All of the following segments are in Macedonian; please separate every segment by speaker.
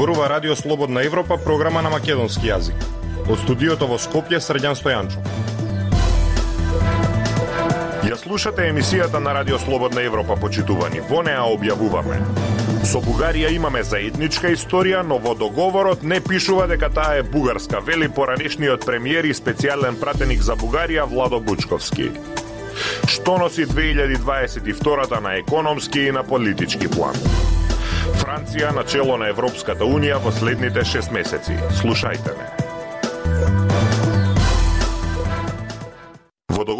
Speaker 1: зборува Радио Слободна Европа, програма на македонски јазик. Од студиото во Скопје Средјан Стојанчо. Ја слушате емисијата на Радио Слободна Европа, почитувани. Во неа објавуваме. Со Бугарија имаме заедничка историја, но во договорот не пишува дека таа е бугарска, вели поранешниот премиер и специјален пратеник за Бугарија Владо Бучковски. Што носи 2022 на економски и на политички план? Франција на чело на Европската Унија во следните 6 месеци. Слушајте ме.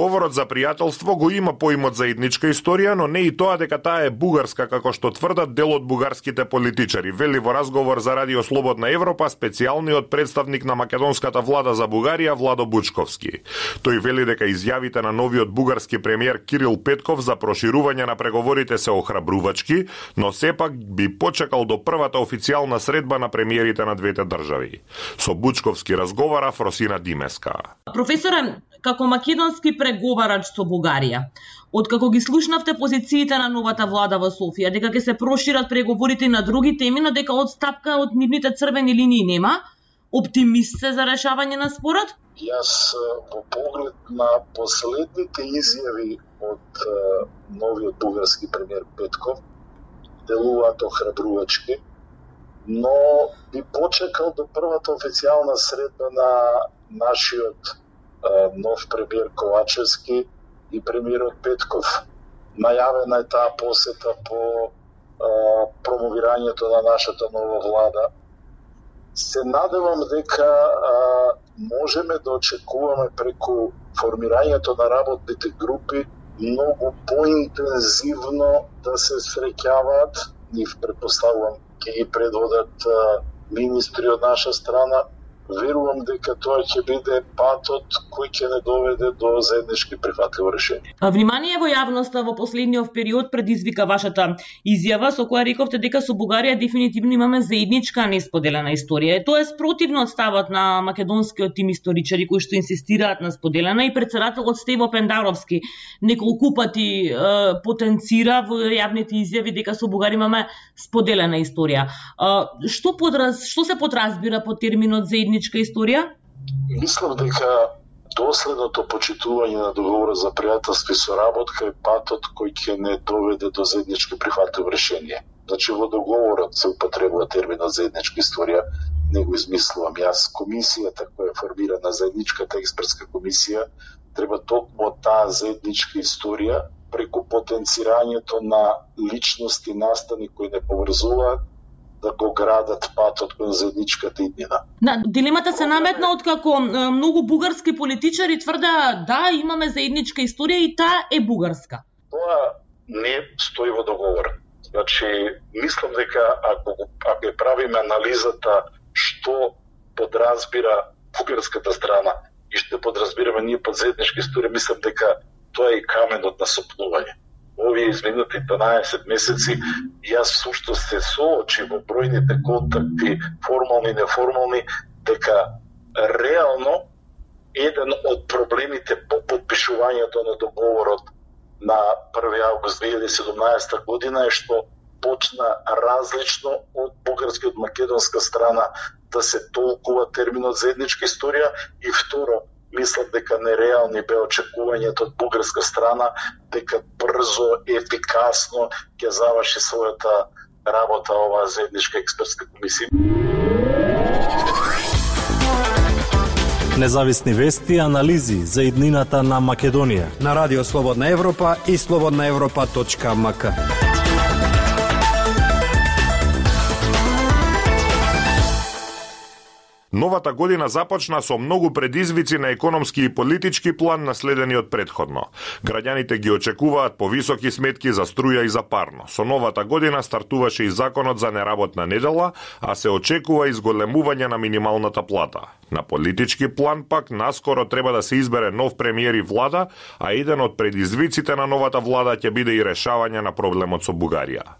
Speaker 1: Договорот за пријателство го има поимот заедничка историја, но не и тоа дека таа е бугарска како што тврдат дел од бугарските политичари, вели во разговор за Радио Слободна Европа специјалниот представник на македонската влада за Бугарија Владо Бучковски. Тој вели дека изјавите на новиот бугарски премиер Кирил Петков за проширување на преговорите се охрабрувачки, но сепак би почекал до првата официјална средба на премиерите на двете држави. Со Бучковски разговара Фросина Димеска.
Speaker 2: Професоре, како македонски преговарач со Бугарија. Откако ги слушнавте позициите на новата влада во Софија, дека ќе се прошират преговорите на други теми, но дека одстапка од нивните црвени линии нема, оптимист се за решавање на спорот?
Speaker 3: Јас по поглед на последните изјави од новиот бугарски премиер Петков делуваат охрабрувачки, но би почекал до првата официјална средба на нашиот нов премиер Ковачевски и премиерот Петков. Најавена е таа посета по промовирањето на нашата нова влада. Се надевам дека а, можеме да очекуваме преку формирањето на работните групи многу поинтензивно да се среќаваат, нив предпоставувам ќе ги предводат а, министри од наша страна, верувам дека тоа ќе биде патот кој ќе не доведе до заеднички прифатливо решение.
Speaker 2: А Внимание во јавноста во последниот период предизвика вашата изјава со која рековте дека со Бугарија дефинитивно имаме заедничка несподелена историја. Тоа е спротивно од ставот на македонскиот тим историчари кои што инсистираат на споделена и председателот Стево Пендаровски неколку пати е, потенцира во јавните изјави дека со Бугарија имаме споделена историја. Е, што подраз што се подразбира под терминот заедничка заедничка историја?
Speaker 3: Мислам дека доследното почитување на договорот за пријателство и соработка е патот кој ќе не доведе до заедничко прифатливо решение. Значи во договорот се употребува терминот заедничка историја, не го измислувам јас. Комисијата која е формирана заедничката експертска комисија треба токму таа заедничка историја преку потенцирањето на личности настани кои не поврзуваат да го градат патот кон заедничката иднина.
Speaker 2: На, дилемата се наметна од како многу бугарски политичари тврда да, имаме заедничка историја и таа е бугарска.
Speaker 3: Тоа не стои во договор. Значи, мислам дека ако, ако ја правиме анализата што подразбира бугарската страна и што подразбираме ние под заедничка историја, мислам дека тоа е и каменот на сопнување овие изминати 12 месеци јас сушто се соочи во бројните контакти, формални и неформални, дека реално еден од проблемите по подпишувањето на договорот на 1 август 2017 година е што почна различно од бугарски од македонска страна да се толкува терминот заедничка историја и второ мислам дека нереални бе очекувањето од бугарска страна дека брзо, ефикасно ќе заврши својата работа оваа заедничка експертска комисија.
Speaker 4: Независни вести и анализи за иднината на Македонија
Speaker 5: на Радио Слободна Европа и слободнаевропа.мк.
Speaker 1: Новата година започна со многу предизвици на економски и политички план наследени од предходно. Граѓаните ги очекуваат повисоки сметки за струја и за парно. Со новата година стартуваше и законот за неработна недела, а се очекува изголемување на минималната плата. На политички план пак наскоро треба да се избере нов премиер и влада, а еден од предизвиците на новата влада ќе биде и решавање на проблемот со Бугарија.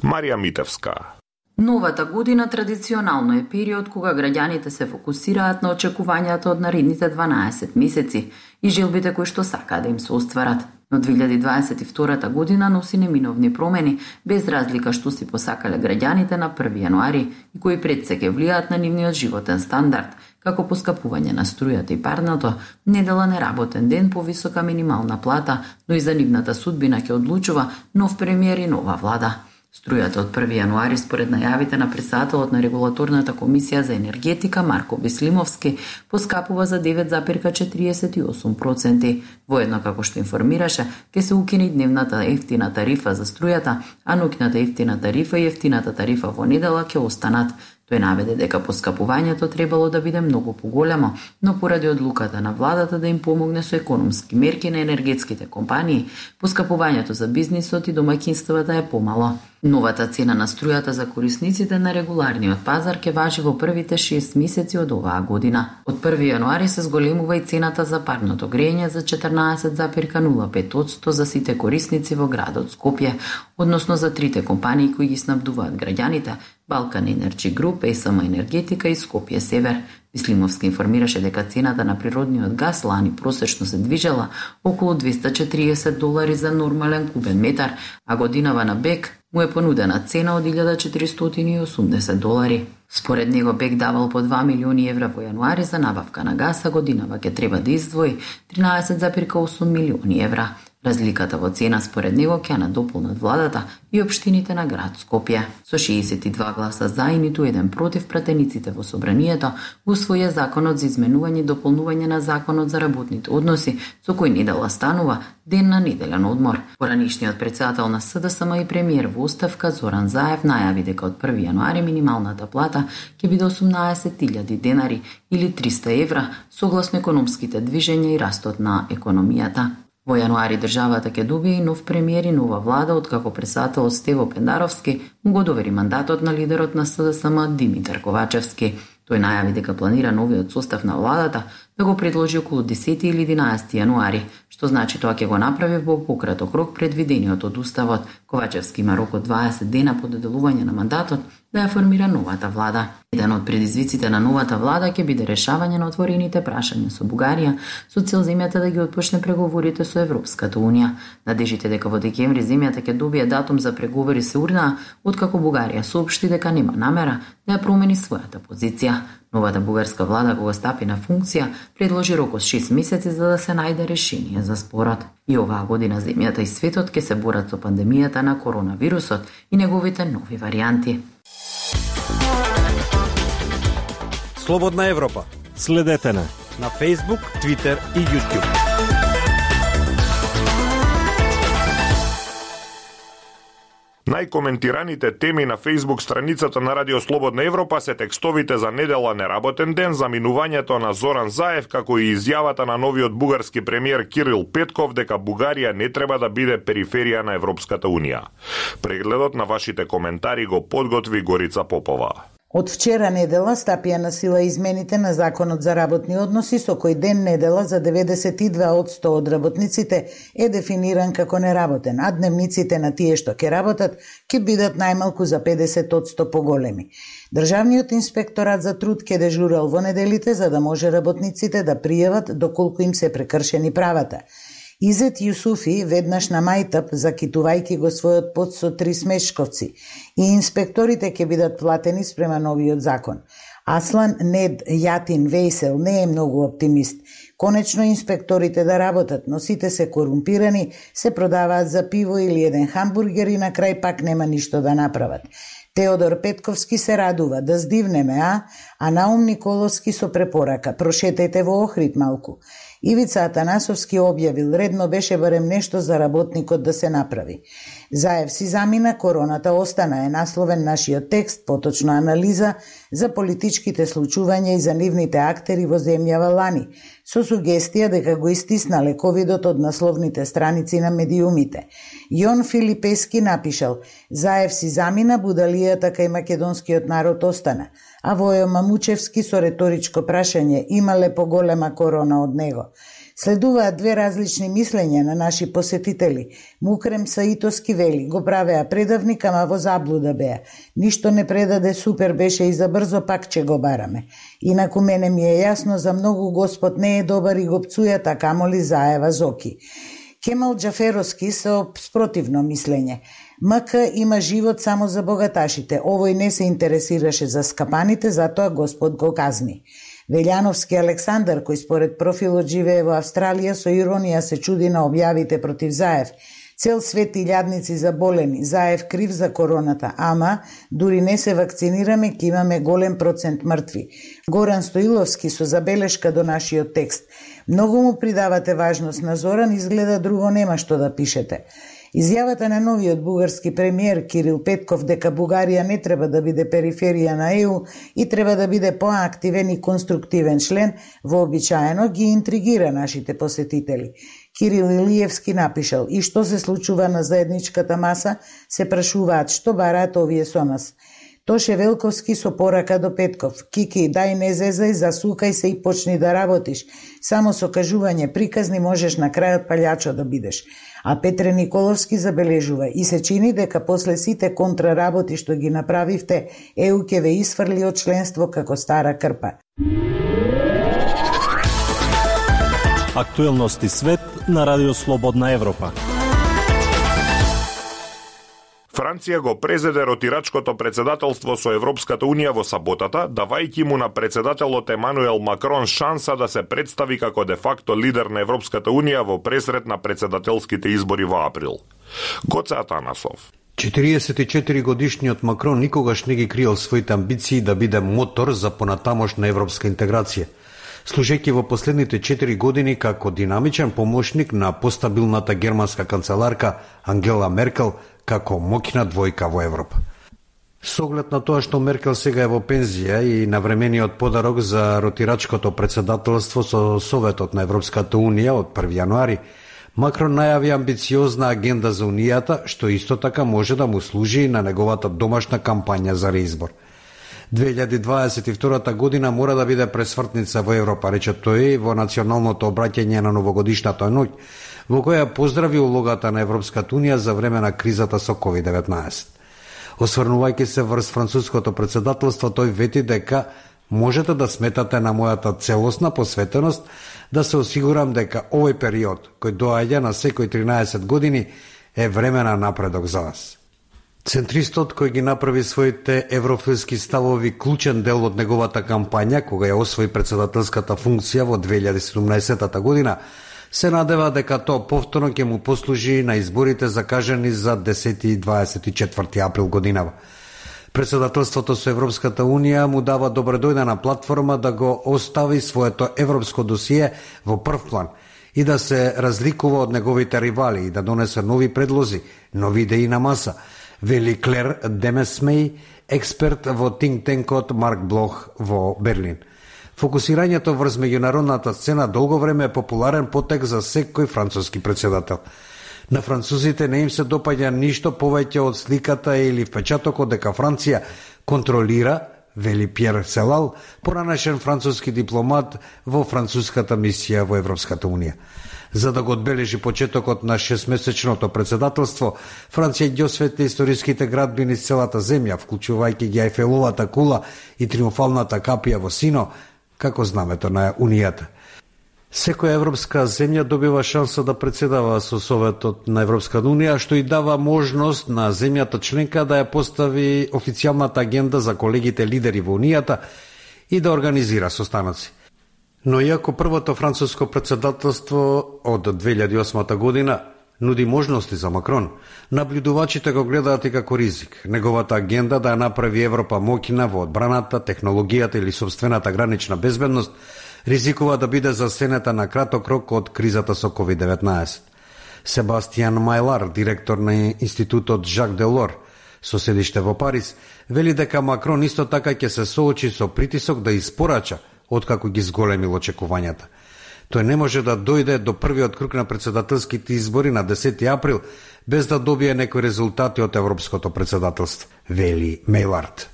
Speaker 1: Марија Митевска
Speaker 6: Новата година традиционално е период кога граѓаните се фокусираат на очекувањата од наредните 12 месеци и желбите кои што сакаат да им се остварат. но 2022 година носи неминовни промени, без разлика што си посакале граѓаните на 1 јануари и кои пред се ке влијаат на нивниот животен стандард, како поскапување на струјата и парното, недела неработен ден по висока минимална плата, но и за нивната судбина ќе одлучува нов премиер и нова влада. Струјата од 1 јануари според најавите на председателот на регулаторната комисија за енергетика Марко Бислимовски поскапува за 9,48%. Воедно како што информираше, ќе се укини дневната ефтина тарифа за струјата, а ноќната ефтина тарифа и ефтината тарифа во недела ќе останат. Тој наведе дека поскапувањето требало да биде многу поголемо, но поради одлуката на владата да им помогне со економски мерки на енергетските компании, поскапувањето за бизнисот и домаќинствата е помало. Новата цена на струјата за корисниците на регуларниот пазар ќе важи во првите 6 месеци од оваа година. Од 1 јануари се зголемува и цената за парното грејење за 14,05% за сите корисници во градот Скопје, односно за трите компании кои ги снабдуваат граѓаните, Балкан Енерджи Груп, ЕСМ Енергетика и Скопје Север. Вислимовски информираше дека цената на природниот газ лани просечно се движела околу 240 долари за нормален кубен метар, а годинава на Бек му е понудена цена од 1480 долари. Според него Бек давал по 2 милиони евра во јануари за набавка на газ, а годинава ќе треба да издвои 13,8 милиони евра. Разликата во цена според него ќе надополнат владата и општините на град Скопје. Со 62 гласа за и ниту еден против пратениците во собранието усвоја законот за изменување и дополнување на законот за работните односи, со кој недела станува ден на неделен одмор. Поранишниот председател на СДСМ и премиер во оставка Зоран Заев најави дека од 1 јануари минималната плата ќе биде 18.000 денари или 300 евра согласно економските движења и растот на економијата. Во јануари државата ќе добие и нов премиер и нова влада, откако председателот Стево Пендаровски му го довери мандатот на лидерот на СДСМ Димитар Ковачевски. Тој најави дека планира новиот состав на владата да го предложи околу 10 или 11 јануари, што значи тоа ќе го направи во пократок рок предвидениот од уставот. Ковачевски има рок од 20 дена по доделување на мандатот да ја формира новата влада. Еден од предизвиците на новата влада ќе биде решавање на отворените прашања со Бугарија со цел земјата да ги отпочне преговорите со Европската унија. Надежите дека во декември земјата ќе добие датум за преговори се урнаа, откако Бугарија соопшти дека нема намера да ја промени својата позиција. Новата бугарска влада кога стапи на функција предложи рок од 6 месеци за да се најде решение за спорот. И оваа година земјата и светот ќе се борат со пандемијата на коронавирусот и неговите нови варианти.
Speaker 5: Слободна Европа.
Speaker 4: Следете на
Speaker 5: на Facebook, Twitter и YouTube.
Speaker 1: Најкоментираните теми на Facebook страницата на Радио Слободна Европа се текстовите за недела неработен ден, заминувањето на Зоран Заев, како и изјавата на новиот бугарски премиер Кирил Петков дека Бугарија не треба да биде периферија на Европската Унија. Прегледот на вашите коментари го подготви Горица Попова.
Speaker 7: Од вчера недела стапија на сила измените на Законот за работни односи со кој ден недела за 92 од 100 од работниците е дефиниран како неработен, а дневниците на тие што ќе работат ќе бидат најмалку за 50 од 100 поголеми. Државниот инспекторат за труд ќе дежурал во неделите за да може работниците да пријават доколку им се прекршени правата. Изет Јусуфи веднаш на мајтап, закитувајќи го својот пот со три смешковци, и инспекторите ќе бидат платени спрема новиот закон. Аслан Нед Јатин Вейсел не е многу оптимист. Конечно инспекторите да работат, но сите се корумпирани, се продаваат за пиво или еден хамбургер и на крај пак нема ништо да направат. Теодор Петковски се радува да здивнеме, а? А Наум Николовски со препорака, прошетајте во Охрид малку. Ивица Атанасовски објавил редно беше барем нешто за работникот да се направи. Заев си замина, короната остана е насловен нашиот текст, поточно анализа за политичките случувања и за нивните актери во земјава лани, со сугестија дека го истиснале ковидот од насловните страници на медиумите. Јон Филипески напишал, Заев си замина, будалијата кај македонскиот народ остана – а Војо Мамучевски со реторичко прашање имале поголема корона од него. Следуваат две различни мислења на наши посетители. Мукрем Саитоски вели, го правеа предавник, ама во заблуда беа. Ништо не предаде супер беше и за брзо пак ќе го бараме. Инаку мене ми е јасно за многу Господ не е добар и го пцуја, така камоли заева Зоки. Кемал Джаферовски со спротивно мислење. МК има живот само за богаташите. Овој не се интересираше за скапаните, затоа Господ го казни. Велјановски Александар, кој според профилот живее во Австралија, со иронија се чуди на објавите против Заев. Цел свет илјадници заболени, Заев крив за короната, ама дури не се вакцинираме, ќе имаме голем процент мртви. Горан Стоиловски со забелешка до нашиот текст. Многу му придавате важност на Зоран, изгледа друго нема што да пишете. Изјавата на новиот бугарски премиер Кирил Петков дека Бугарија не треба да биде периферија на ЕУ и треба да биде поактивен и конструктивен член, вообичаено ги интригира нашите посетители. Кирил Илиевски напишал и што се случува на заедничката маса, се прашуваат што бараат овие со нас. Тоше Велковски со порака до Петков. Кики, дај не зезај, засукај се и почни да работиш. Само со кажување приказни можеш на крајот палјачо да бидеш. А Петре Николовски забележува и се чини дека после сите контраработи што ги направивте, ЕУ ќе ве исфрли од членство како стара крпа.
Speaker 4: Актуелности свет на Радио Слободна Европа.
Speaker 1: Франција го презеде ротирачкото председателство со Европската Унија во саботата, давајќи му на председателот Емануел Макрон шанса да се представи како де факто лидер на Европската Унија во пресрет на председателските избори во април. Гоце Атанасов.
Speaker 8: 44 годишниот Макрон никогаш не ги криел своите амбиции да биде мотор за понатамошна европска интеграција служејќи во последните 4 години како динамичен помошник на постабилната германска канцеларка Ангела Меркел како мокина двојка во Европа. С оглед на тоа што Меркел сега е во пензија и на времениот подарок за ротирачкото председателство со Советот на Европската Унија од 1 јануари, Макрон најави амбициозна агенда за Унијата, што исто така може да му служи и на неговата домашна кампања за реизбор – 2022 година мора да биде пресвртница во Европа, рече тој во националното обраќање на новогодишната ноќ, во која поздрави улогата на Европската Унија за време на кризата со COVID-19. Осврнувајќи се врз француското председателство, тој вети дека можете да сметате на мојата целосна посветеност да се осигурам дека овој период, кој доаѓа на секој 13 години, е време на напредок за вас. Центристот кој ги направи своите еврофилски ставови клучен дел од неговата кампања кога ја освои председателската функција во 2017 година, се надева дека тоа повторно ќе му послужи на изборите закажани за 10 и 24 април годинава. Председателството со Европската Унија му дава добредојдена платформа да го остави своето европско досие во прв план и да се разликува од неговите ривали и да донесе нови предлози, нови идеи на маса – вели Клер Демесмей, експерт во think танкот Марк Блох во Берлин. Фокусирањето врз меѓународната сцена долго време е популарен потек за секој француски председател. На французите не им се допаѓа ништо повеќе од сликата или впечатокот дека Франција контролира, вели Пьер Селал, поранешен француски дипломат во француската мисија во Европската Унија. За да го одбележи почетокот на шестмесечното председателство, Франција ги осветли историските градби низ целата земја, вклучувајќи ги Айфеловата кула и триумфалната капија во Сино, како знамето на Унијата. Секоја европска земја добива шанса да председава со Советот на Европската Унија, што и дава можност на земјата членка да ја постави официјалната агенда за колегите лидери во Унијата и да организира состаноци. Но иако првото француско председателство од 2008 година нуди можности за Макрон, наблюдувачите го гледаат и како ризик. Неговата агенда да ја направи Европа мокина во одбраната, технологијата или собствената гранична безбедност ризикува да биде засенета на краток рок од кризата со COVID-19. Себастијан Майлар, директор на Институтот Жак Делор, со седиште во Париз, вели дека Макрон исто така ќе се соочи со притисок да испорача откако ги зголемил очекувањата. Тој не може да дојде до првиот круг на председателските избори на 10 април без да добие некои резултати од Европското председателство, вели Мейлард.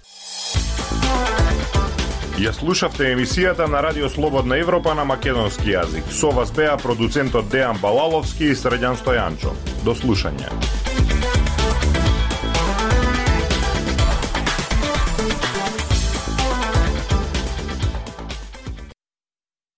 Speaker 1: Ја слушавте емисијата на Радио Слободна Европа на македонски јазик. Со вас беа продуцентот Дејан Балаловски и Средјан Стојанчо. До слушање.